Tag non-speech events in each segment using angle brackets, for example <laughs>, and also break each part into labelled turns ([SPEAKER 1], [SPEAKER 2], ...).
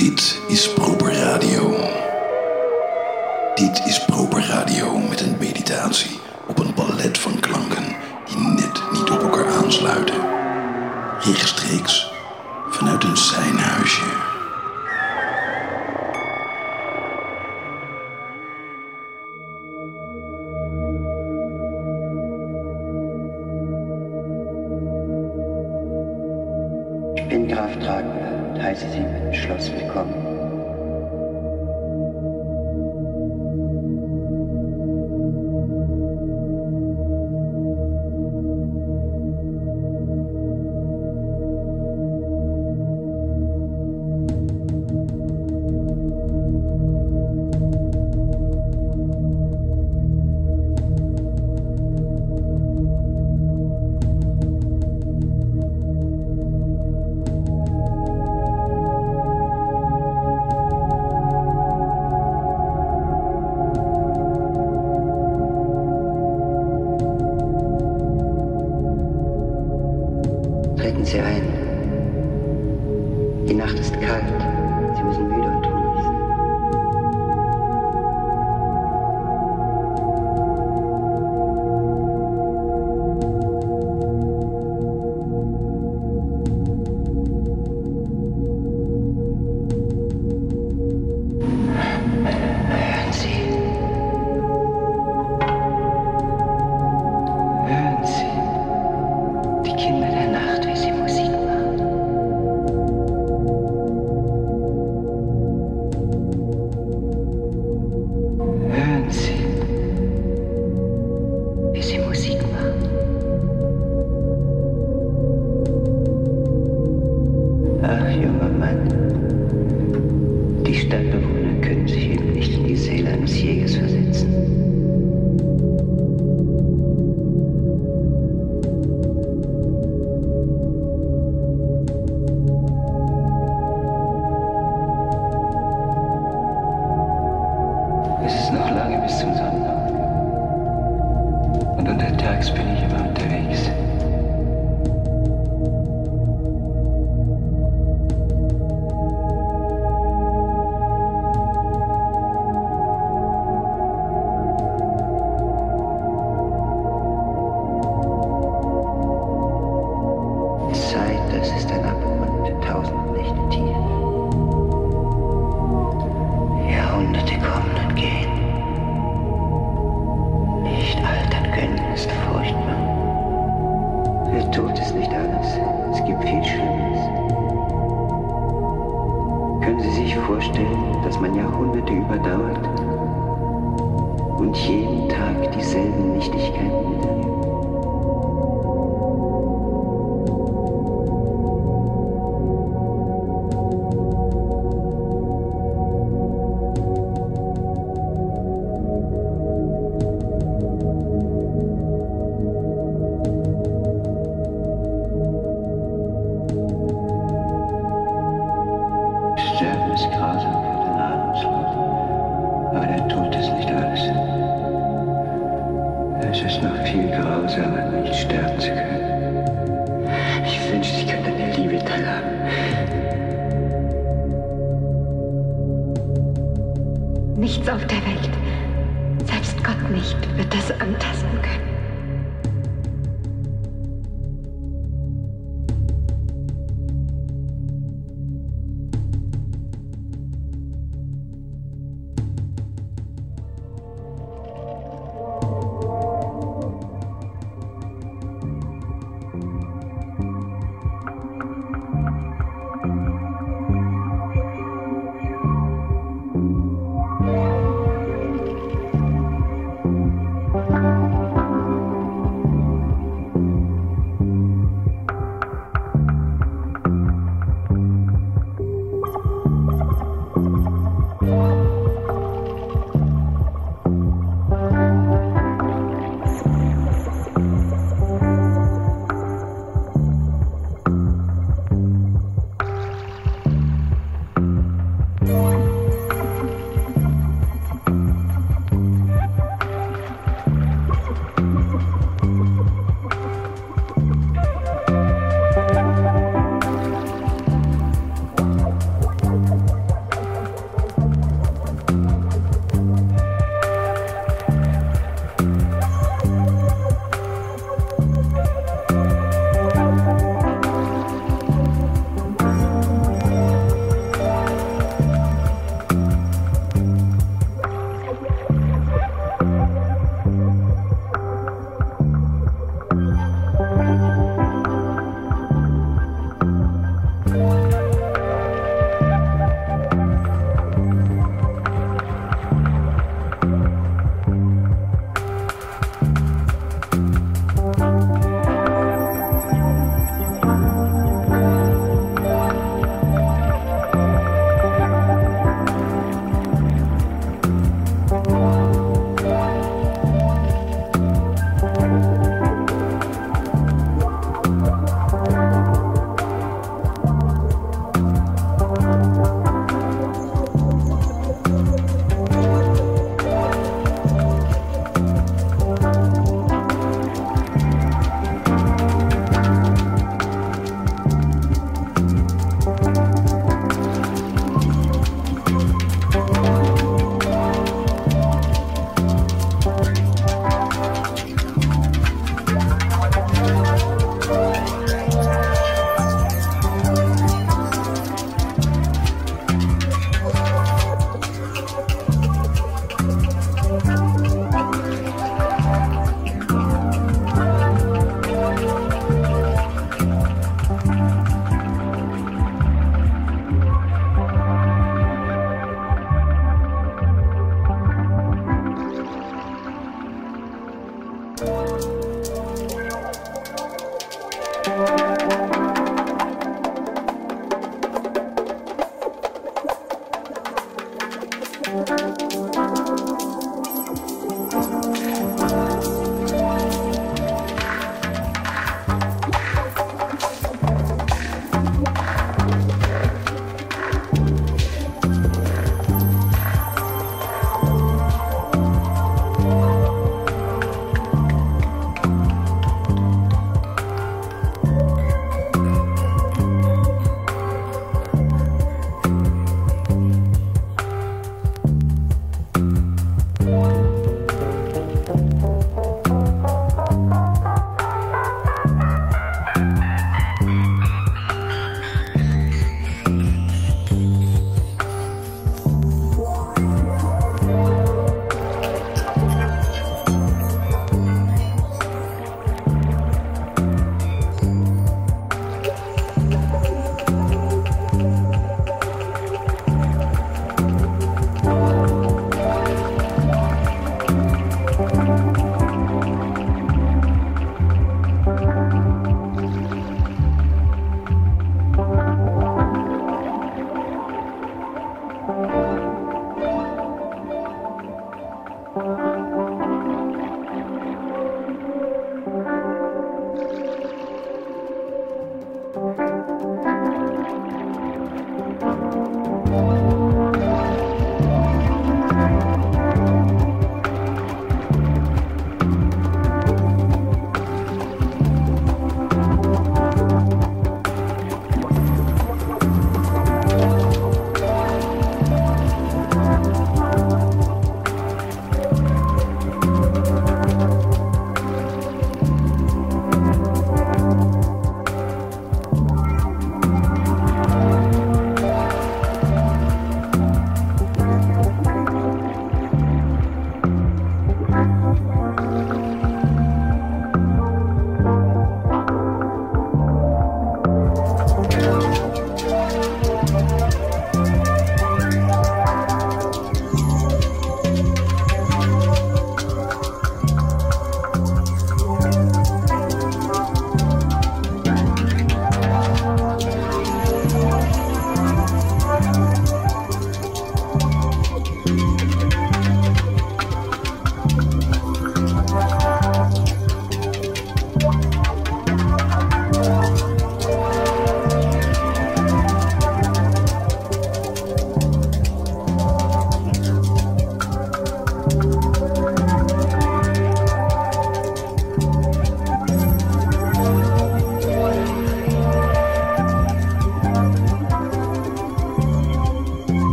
[SPEAKER 1] Dit is Proper Radio. Dit is Proper Radio met een meditatie op een ballet van klanken die net niet op elkaar aansluiten. Rechtstreeks vanuit een
[SPEAKER 2] seinhuisje.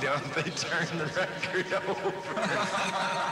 [SPEAKER 2] Don't they turn the record over?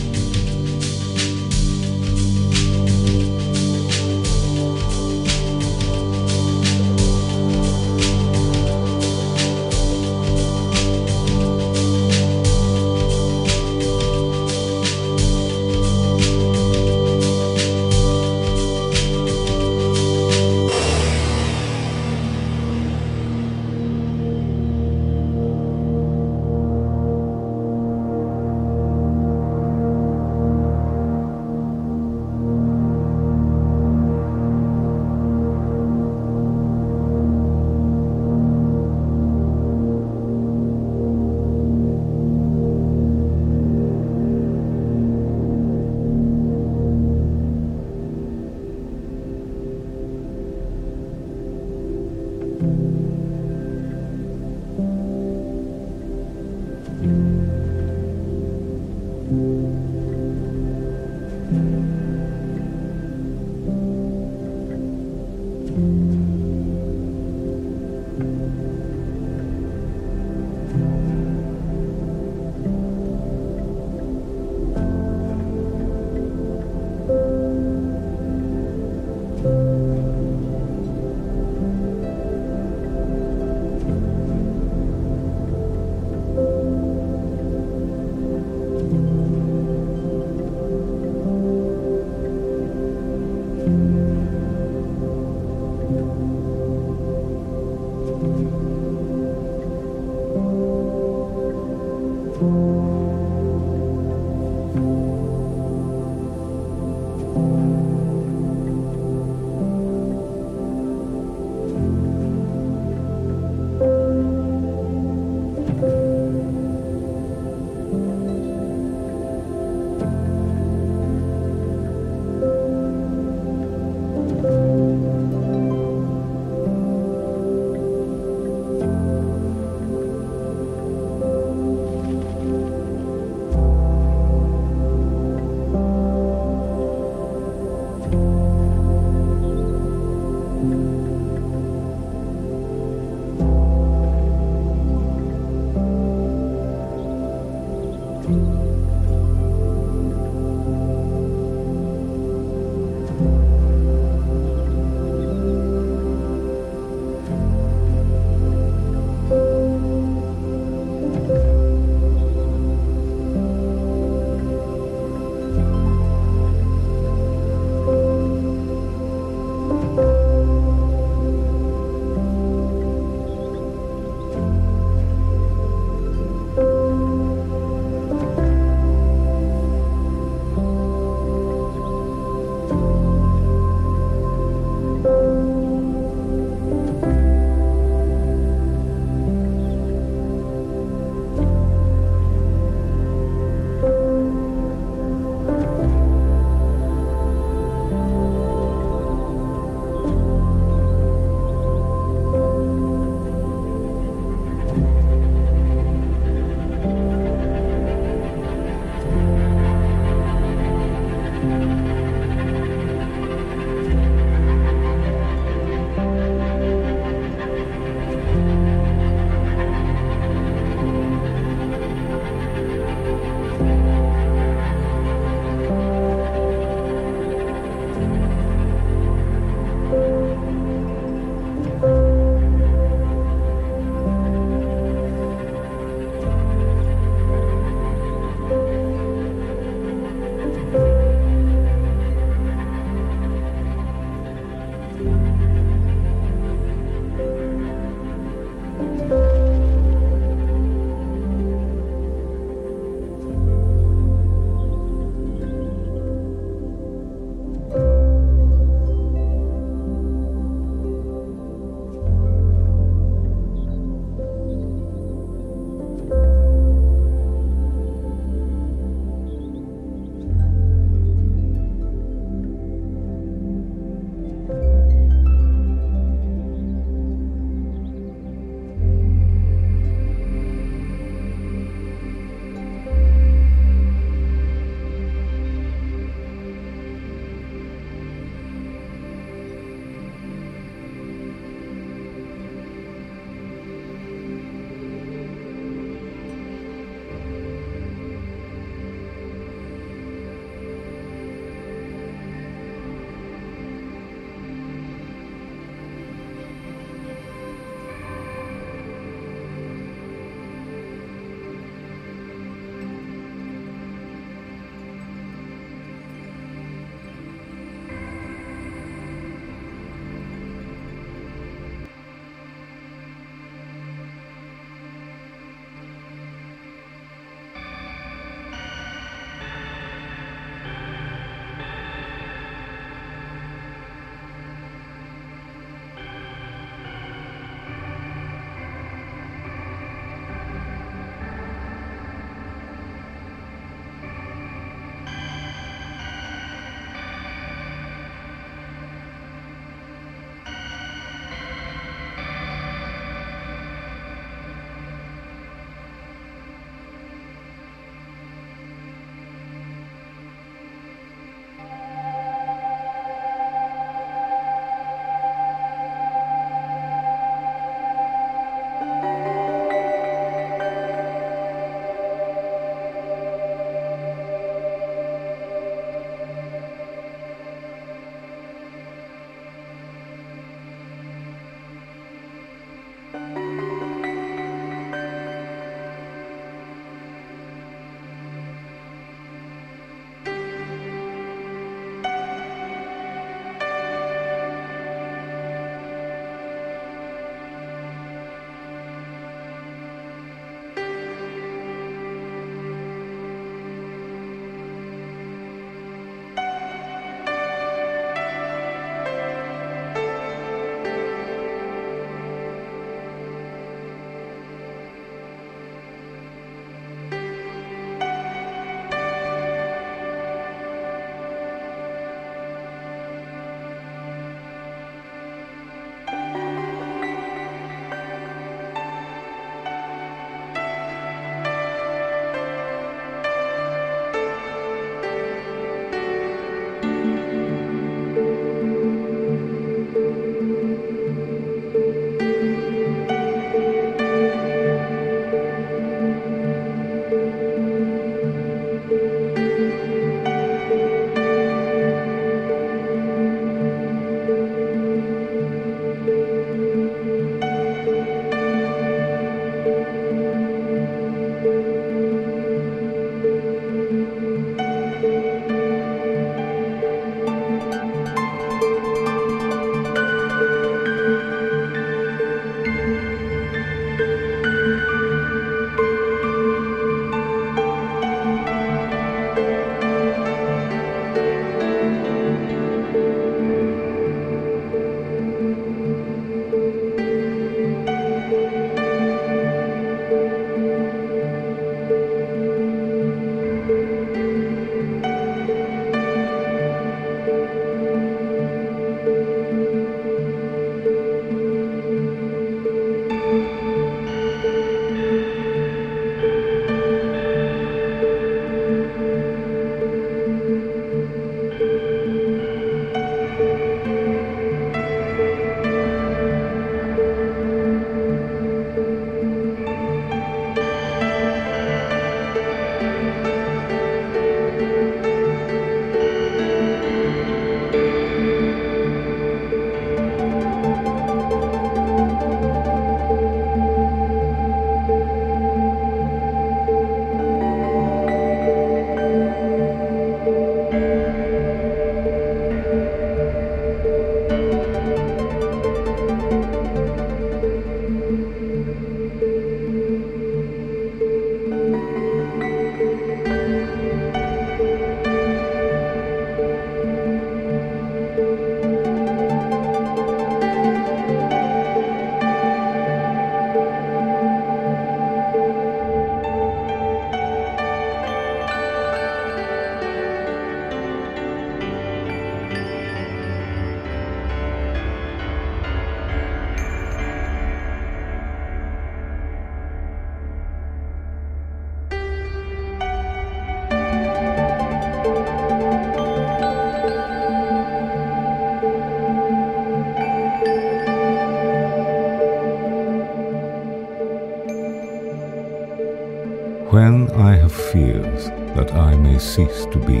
[SPEAKER 3] Cease to be,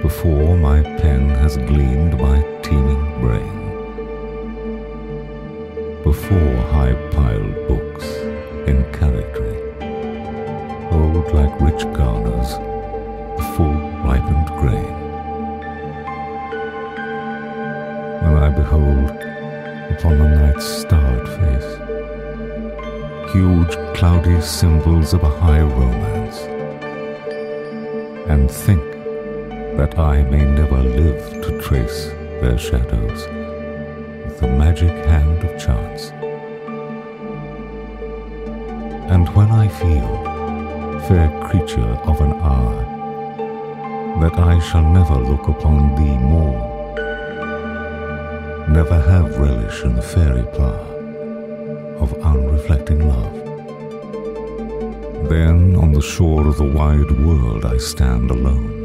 [SPEAKER 3] before my pen has gleaned my teeming brain, before high piled books in character hold like rich garners the full ripened grain. When I behold upon the night's starred face huge cloudy symbols of a high romance, and think that I may never live to trace their shadows with the magic hand of chance. And when I feel, fair creature of an hour, that I shall never look upon thee more, never have relish in the fairy flower of unreflecting love. Then on the shore of the wide world I stand alone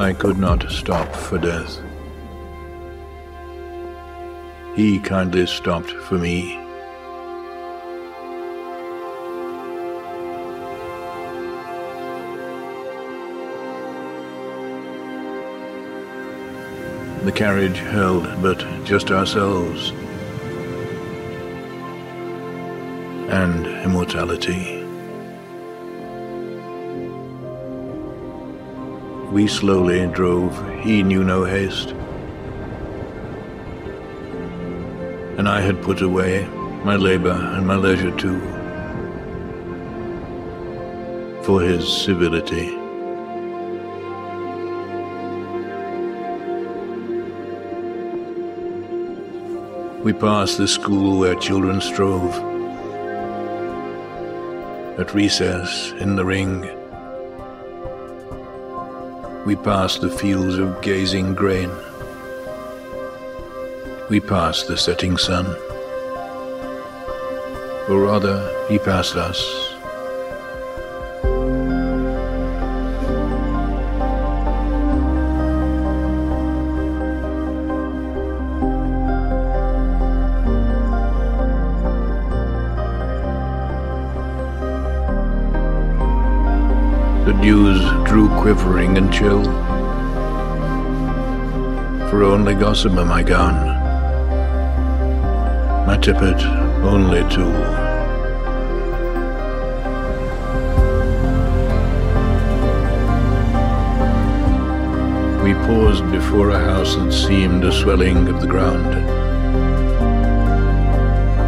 [SPEAKER 4] I could not stop for death. He kindly stopped for me. The carriage held but just ourselves and immortality. We slowly drove, he knew no haste. And I had put away my labor and my leisure too, for his civility. We passed the school where children strove. At recess in the ring, we passed the fields of gazing grain. We passed the setting sun. Or rather, he passed us. Quivering and chill. For only gossamer my gown, my tippet only tool. We paused before a house that seemed a swelling of the ground.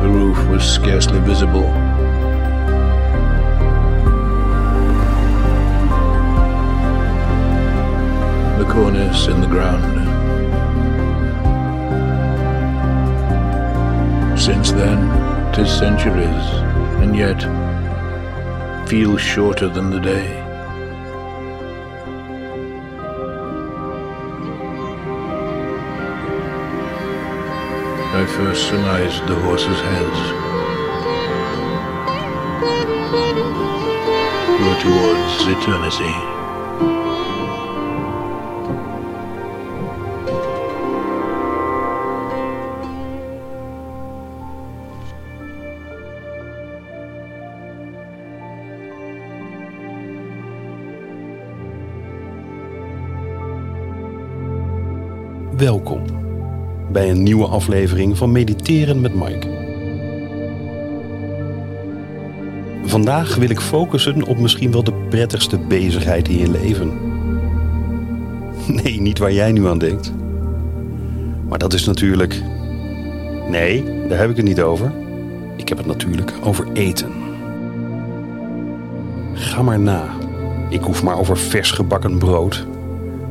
[SPEAKER 4] The roof was scarcely visible. The cornice in the ground. Since then, tis centuries, and yet feels shorter than the day. I first surmised the horses' heads were towards eternity.
[SPEAKER 5] Aflevering van Mediteren met Mike. Vandaag wil ik focussen op misschien wel de prettigste bezigheid in je leven. <laughs> Nee, niet waar jij nu aan denkt. Maar dat is natuurlijk. Nee, daar heb ik het niet over. Ik heb het natuurlijk over eten. Ga maar na. Ik hoef maar over vers gebakken brood,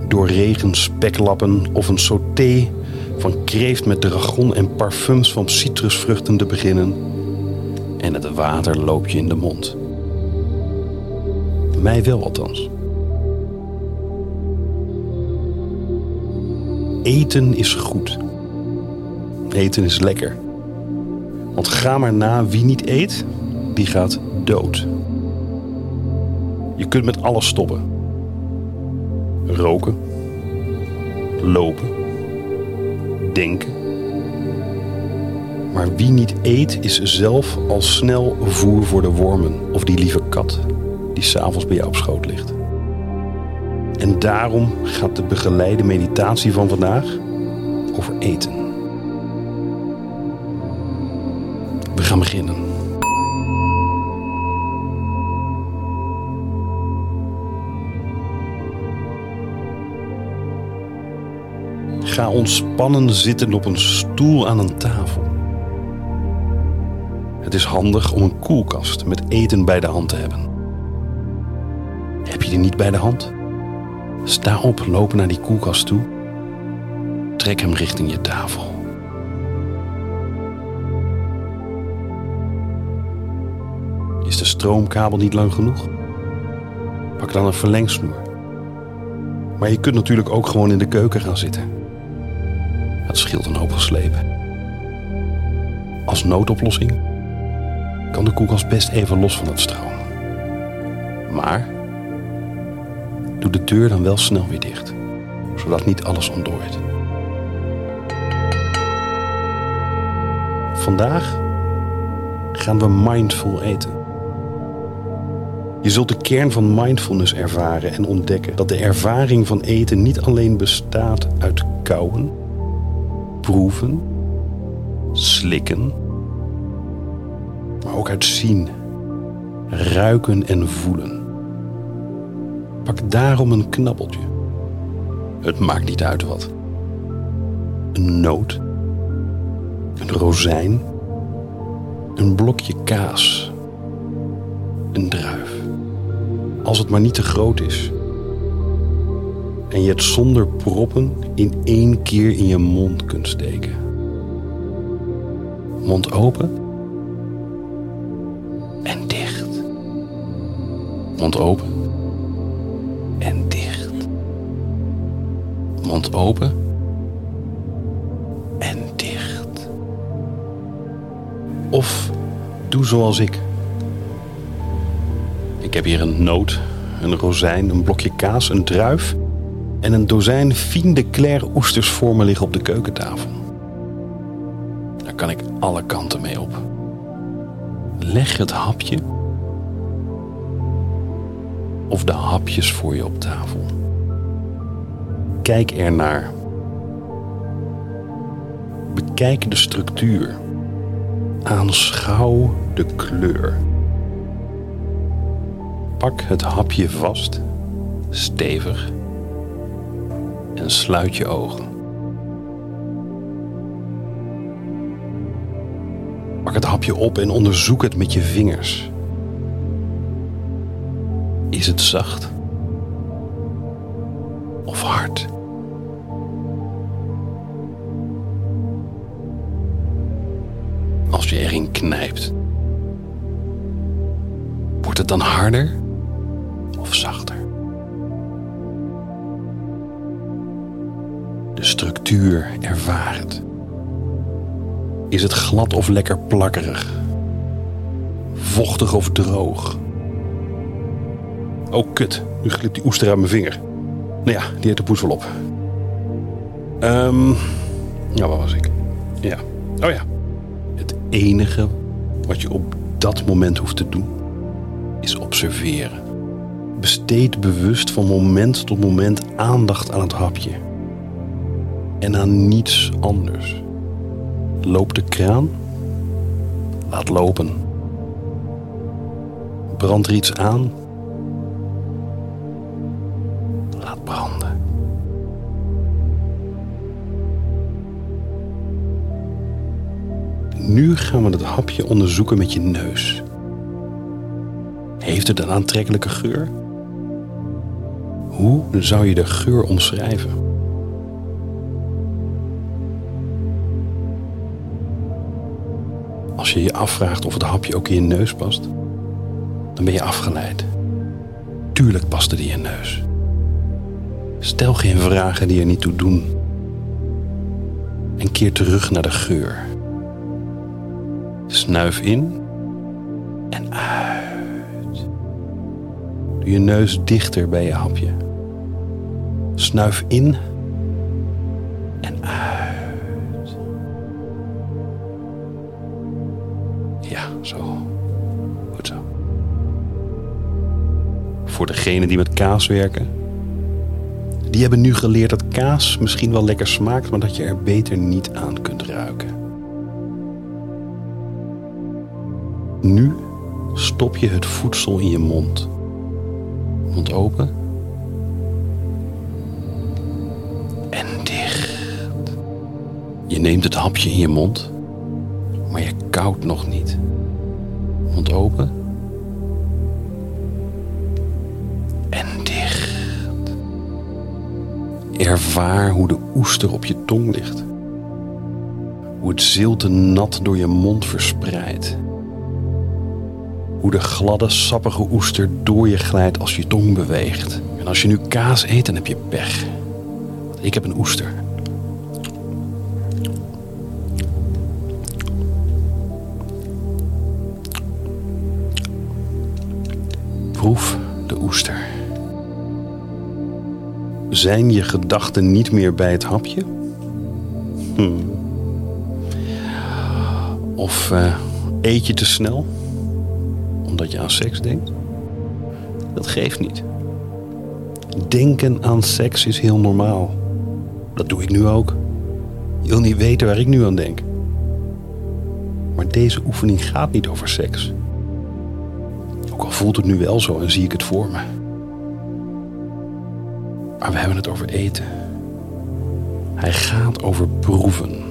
[SPEAKER 5] doorregen speklappen of een sauté van kreeft met dragon en parfums van citrusvruchten te beginnen. En het water loopt je in de mond. Mij wel althans. Eten is goed. Eten is lekker. Want ga maar na, wie niet eet, die gaat dood. Je kunt met alles stoppen. Roken, lopen, denken. Maar wie niet eet is zelf al snel voer voor de wormen of die lieve kat die s'avonds bij jou op schoot ligt. En daarom gaat de begeleide meditatie van vandaag over eten. We gaan beginnen. Ontspannen zitten op een stoel aan een tafel. Het is handig om een koelkast met eten bij de hand te hebben. Heb je die niet bij de hand? Sta op, loop naar die koelkast toe. Trek hem richting je tafel. Is de stroomkabel niet lang genoeg? Pak dan een verlengsnoer. Maar je kunt natuurlijk ook gewoon in de keuken gaan zitten. Dat scheelt een hoop geslepen. Als noodoplossing kan de koelkast best even los van het stroom. Maar Doe de deur dan wel snel weer dicht, zodat niet alles ontdooit. Vandaag gaan we mindful eten. Je zult de kern van mindfulness ervaren en ontdekken dat de ervaring van eten niet alleen bestaat uit kauwen, proeven, slikken, maar ook uit zien, ruiken en voelen. Pak daarom een knabbeltje. Het maakt niet uit wat. Een noot, een rozijn, een blokje kaas, een druif. Als het maar niet te groot is. En je het zonder proppen in één keer in je mond kunt steken. Mond open en dicht. Mond open en dicht. Mond open en dicht. Of doe zoals ik. Ik heb hier een noot, een rozijn, een blokje kaas, een druif en een dozijn fine de Claire me liggen op de keukentafel. Daar kan ik alle kanten mee op. Leg het hapje of de hapjes voor je op tafel. Kijk ernaar. Bekijk de structuur. Aanschouw de kleur. Pak het hapje vast, stevig, en sluit je ogen. Pak het hapje op en onderzoek het met je vingers. Is het zacht of hard? Als je erin knijpt, wordt het dan harder Is het glad of lekker plakkerig? Vochtig of droog? Oh, kut. Nu glipt die oester uit mijn vinger. Nou ja, die heeft de poes wel op. Ehm, ja, waar was ik? Ja. Oh ja. Het enige wat je op dat moment hoeft te doen, is observeren. Besteed bewust van moment tot moment aandacht aan het hapje. En aan niets anders. Loop de kraan? Laat lopen. Brand er iets aan? Laat branden. Nu gaan we het hapje onderzoeken met je neus. Heeft het een aantrekkelijke geur? Hoe zou je de geur omschrijven? Als je je afvraagt of het hapje ook in je neus past, dan ben je afgeleid. Tuurlijk paste die in je neus. Stel geen vragen die er niet toe doen. En keer terug naar de geur. Snuif in en uit. Doe je neus dichter bij je hapje. Snuif in degenen die met kaas werken. Die hebben nu geleerd dat kaas misschien wel lekker smaakt, maar dat je er beter niet aan kunt ruiken. Nu stop je het voedsel in je mond. Mond open. En dicht. Je neemt het hapje in je mond, maar je koudt nog niet. Mond open. Ervaar hoe de oester op je tong ligt. Hoe het zilte nat door je mond verspreidt. Hoe de gladde, sappige oester door je glijdt als je tong beweegt. En als je nu kaas eet, dan heb je pech. Want ik heb een oester. Proef de oester. Zijn je gedachten niet meer bij het hapje? Hm. Of eh, eet je te snel? Omdat je aan seks denkt? Dat geeft niet. Denken aan seks is heel normaal. Dat doe ik nu ook. Je wil niet weten waar ik nu aan denk. Maar deze oefening gaat niet over seks. Ook al voelt het nu wel zo en zie ik het voor me. Maar we hebben het over eten. Hij gaat over proeven.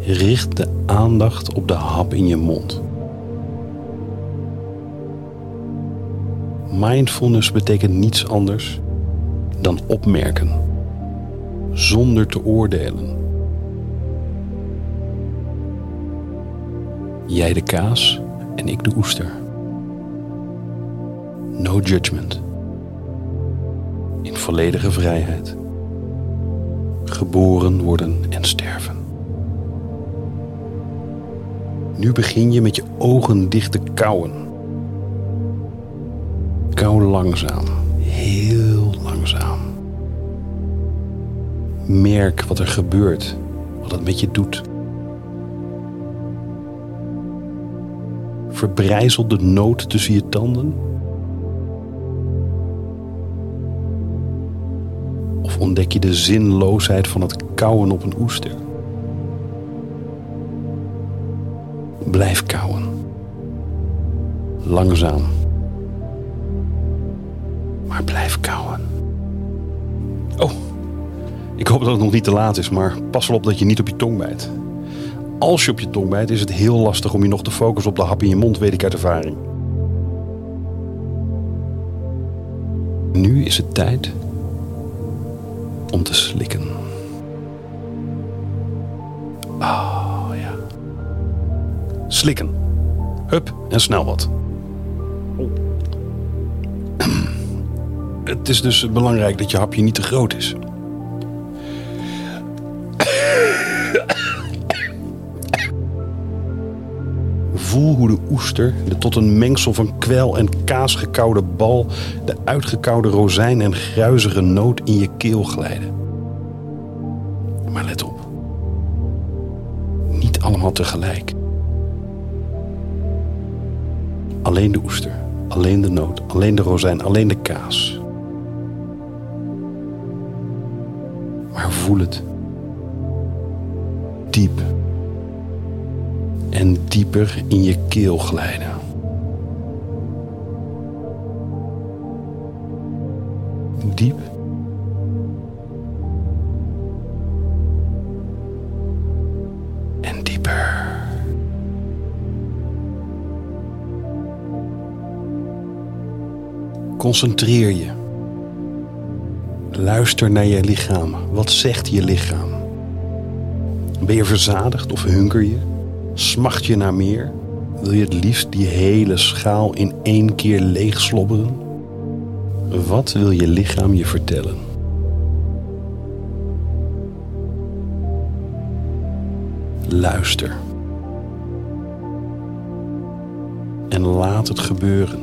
[SPEAKER 5] Richt de aandacht op de hap in je mond. Mindfulness betekent niets anders dan opmerken, zonder te oordelen. Jij de kaas en ik de oester. No judgment. Volledige vrijheid. Geboren worden en sterven. Nu begin je met je ogen dicht te kauwen. Kauw langzaam, heel langzaam. Merk wat er gebeurt, wat het met je doet. Verbrijzel de noot tussen je tanden. Ontdek je de zinloosheid van het kauwen op een oester? Blijf kauwen. Langzaam. Maar blijf kauwen. Oh, ik hoop dat het nog niet te laat is, maar pas wel op dat je niet op je tong bijt. Als je op je tong bijt, is het heel lastig om je nog te focussen op de hap in je mond, weet ik uit ervaring. Nu is het tijd om te slikken. Oh ja. Slikken. Hup en snel wat. <clears throat> Het is dus belangrijk dat je hapje niet te groot is. Voel hoe de oester, de tot een mengsel van kwel en kaas gekoude bal, de uitgekoude rozijn en gruizige noot in je keel glijden. Maar let op. Niet allemaal tegelijk. Alleen de oester, alleen de noot, alleen de rozijn, alleen de kaas. Maar voel het. Diep. En dieper in je keel glijden. Diep. En dieper. Concentreer je. Luister naar je lichaam. Wat zegt je lichaam? Ben je verzadigd of hunker je? Smacht je naar meer? Wil je het liefst die hele schaal in één keer leeg slobberen? Wat wil je lichaam je vertellen? Luister. En laat het gebeuren.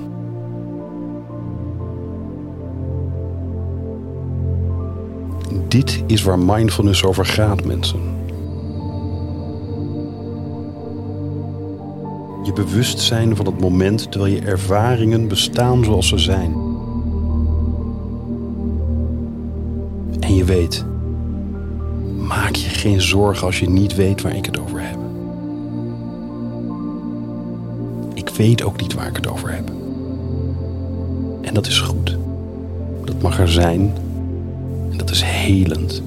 [SPEAKER 5] Dit is waar mindfulness over gaat, mensen. Je bewust zijn van het moment terwijl je ervaringen bestaan zoals ze zijn. En je weet, maak je geen zorgen als je niet weet waar ik het over heb. Ik weet ook niet waar ik het over heb. En dat is goed. Dat mag er zijn en dat is helend.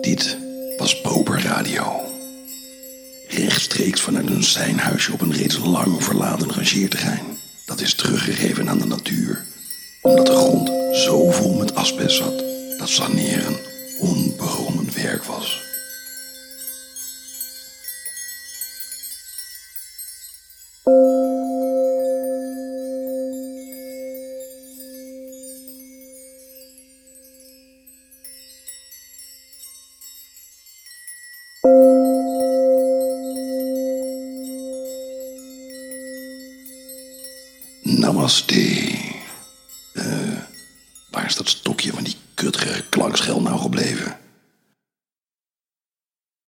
[SPEAKER 1] Dit was Bober Radio. Rechtstreeks vanuit een zijnhuisje op een reeds lang verlaten rangeerterrein. Dat is teruggegeven aan de natuur. Omdat de grond zo vol met asbest zat dat saneren onbegonnen werk was.